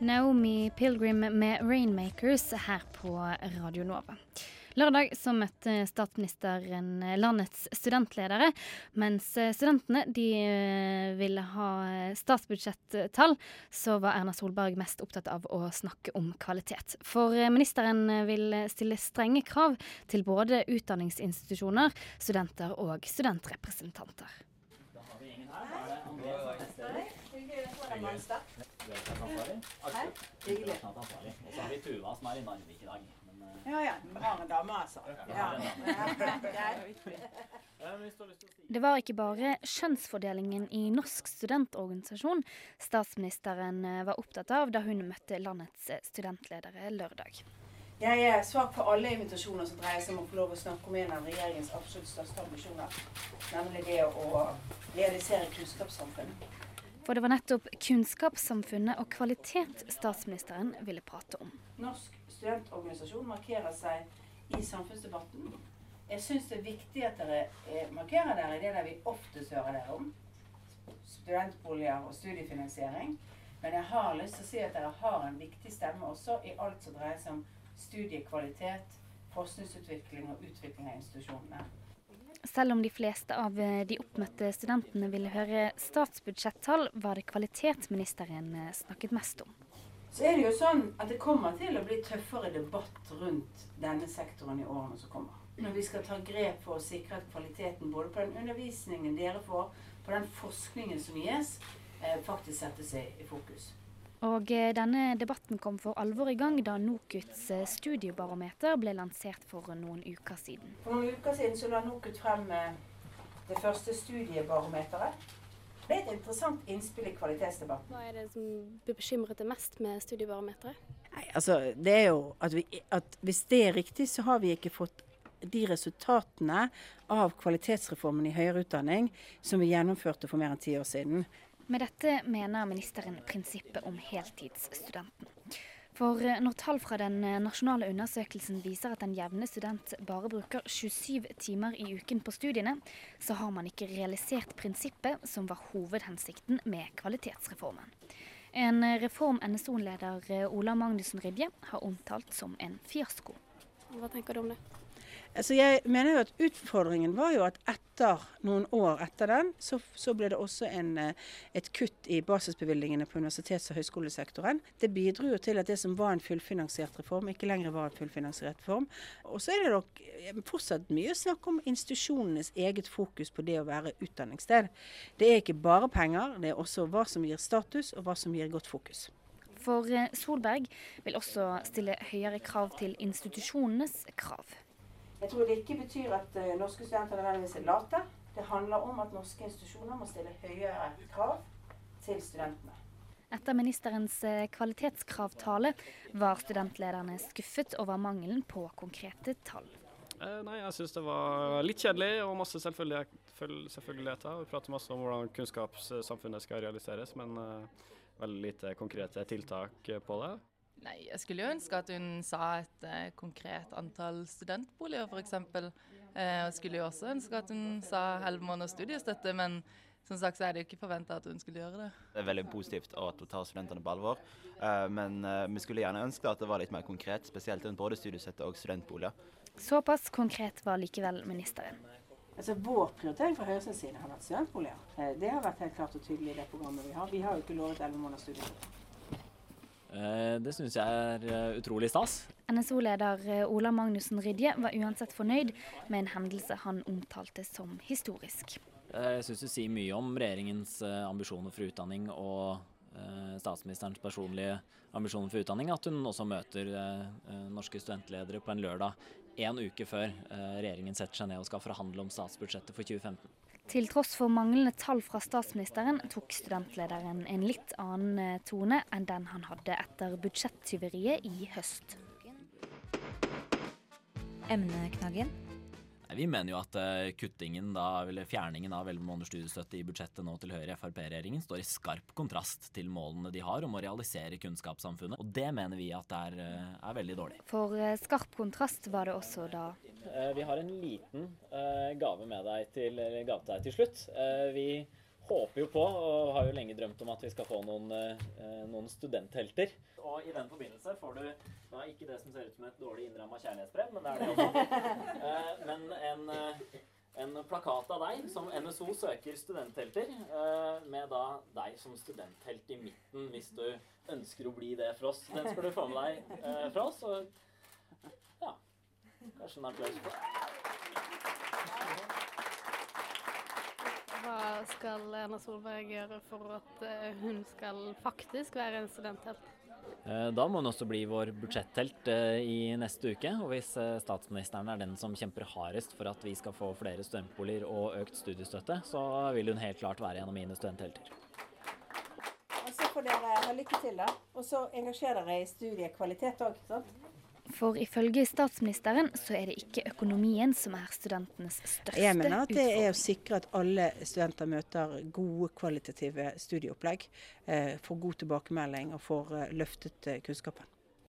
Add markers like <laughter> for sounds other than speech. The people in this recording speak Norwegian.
Naomi Pilgrim med 'Rainmakers' her på Radio Nova. Lørdag så møtte statsministeren landets studentledere. Mens studentene de eh, ville ha statsbudsjettall, så var Erna Solberg mest opptatt av å snakke om kvalitet. For ministeren vil stille strenge krav til både utdanningsinstitusjoner, studenter og studentrepresentanter. Da har vi ingen her. Hyggelig. Og så har vi Tuva som er i Narvik i dag. Men, uh... Ja ja, Bare dame, altså. Ja. <laughs> Det var ikke bare kjønnsfordelingen i Norsk studentorganisasjon statsministeren eh, var opptatt av da hun møtte landets eh, studentledere lørdag. Jeg er svak for alle invitasjoner som dreier seg om å få lov å snakke om en av regjeringens absolutt største ambisjoner, nemlig det å realisere kunnskapssamfunnet. For det var nettopp kunnskapssamfunnet og kvalitet statsministeren ville prate om. Norsk studentorganisasjon markerer seg i samfunnsdebatten. Jeg syns det er viktig at dere markerer dere i det der vi oftest hører dere om. Studentboliger og studiefinansiering. Men jeg har lyst til å si at dere har en viktig stemme også i alt som dreier seg om studiekvalitet, forskningsutvikling og utvikling av institusjonene. Selv om de fleste av eh, de oppmøtte studentene ville høre statsbudsjettall, var det kvalitetsministeren eh, snakket mest om. Så er det jo sånn at det kommer til å bli tøffere debatt rundt denne sektoren i årene som kommer. Når vi skal ta grep for å sikre at kvaliteten både på den undervisningen dere får, på den forskningen som gis, faktisk setter seg i fokus. Og eh, denne debatten kom for alvor i gang da NOKUTs eh, studiebarometer ble lansert for noen uker siden. For noen uker siden så la NOKUT frem eh, det første studiebarometeret. Det er et interessant innspill i kvalitetsdebatten. Hva er det som bekymret deg mest med studiebarometeret? Nei, altså, det er jo at, vi, at Hvis det er riktig, så har vi ikke fått de resultatene av kvalitetsreformen i høyere utdanning som vi gjennomførte for mer enn ti år siden. Med dette mener ministeren prinsippet om heltidsstudenten. For eh, når tall fra den eh, nasjonale undersøkelsen viser at den jevne student bare bruker 27 timer i uken på studiene, så har man ikke realisert prinsippet som var hovedhensikten med kvalitetsreformen. En eh, reform NSO-leder Ola Magnussen Rydje har omtalt som en fiasko. Hva tenker du om det? Altså jeg mener jo at Utfordringen var jo at etter noen år etter den, så, så ble det også en, eh, et kutt i basisbevilgningene på universitets- og høyskolesektoren. Det bidro jo til at det som var en fullfinansiert reform, ikke lenger var en fullfinansiert reform. Og så er det nok eh, fortsatt mye snakk om institusjonenes eget fokus på det å være utdanningssted. Det er ikke bare penger, det er også hva som gir status og hva som gir godt fokus. For eh, Solberg vil også stille høyere krav til institusjonenes krav. Jeg tror det ikke betyr at uh, norske studenter nødvendigvis er late. Det handler om at norske institusjoner må stille høyere krav til studentene. Etter ministerens eh, kvalitetskravtale var studentlederne skuffet over mangelen på konkrete tall. Eh, nei, jeg syns det var litt kjedelig og masse selvfølgeligheter. Vi prater masse om hvordan kunnskapssamfunnet skal realiseres, men eh, veldig lite konkrete tiltak på det. Nei, jeg skulle jo ønske at hun sa et eh, konkret antall studentboliger f.eks. Eh, jeg skulle jo også ønske at hun sa elleve måneders studiestøtte, men som sagt så er det jo ikke forventa at hun skulle gjøre det. Det er veldig positivt at hun tar studentene på alvor, eh, men eh, vi skulle gjerne ønske at det var litt mer konkret, spesielt rundt både studiestøtte og studentboliger. Såpass konkret var likevel ministeren. Altså Vår prioritering fra Høyres side har vært studentboliger. Eh, det har vært helt klart og tydelig i det programmet vi har. Vi har jo ikke lovet elleve måneders studiestøtte. Eh, det syns jeg er eh, utrolig stas. NSO-leder eh, Ola Magnussen Rydje var uansett fornøyd med en hendelse han omtalte som historisk. Jeg syns det sier mye om regjeringens ambisjoner for utdanning og statsministerens personlige ambisjoner for utdanning at hun også møter norske studentledere på en lørdag en uke før regjeringen setter seg ned og skal forhandle om statsbudsjettet for 2015. Til tross for manglende tall fra statsministeren tok studentlederen en litt annen eh, tone enn den han hadde etter budsjettyveriet i høst. Emneknaggen vi mener jo at uh, kuttingen da, eller fjerningen av 11 måneders studiestøtte i budsjettet nå til Høyre Frp-regjeringen står i skarp kontrast til målene de har om å realisere kunnskapssamfunnet. Og det mener vi at er, uh, er veldig dårlig. For uh, skarp kontrast var det også da Vi har en liten gave med deg til, gave til deg til slutt. vi håper jo på, og har jo lenge drømt om at vi skal få noen, noen studenthelter. Og i den forbindelse får du da ikke det som ser ut som et dårlig innramma kjærlighetsbrev, men det er det også. <laughs> Plakat av deg som NSO søker studenthelter, med da deg som studenthelt i midten hvis du ønsker å bli det for oss. Den skal du få med deg fra oss. Og ja, kanskje en applaus for Hva skal Erna Solberg gjøre for at hun skal faktisk være en studenthelt? Da må hun også bli vår budsjetthelt i neste uke. Og hvis statsministeren er den som kjemper hardest for at vi skal få flere studentboliger og økt studiestøtte, så vil hun helt klart være en av mine studenthelter. Og så får dere ha lykke til, da. Og så engasjer dere i studiekvalitet òg, sant? For ifølge statsministeren så er det ikke økonomien som er studentenes største utfordring. Jeg mener at det er å sikre at alle studenter møter gode kvalitative studieopplegg, får god tilbakemelding og får løftet kunnskapen.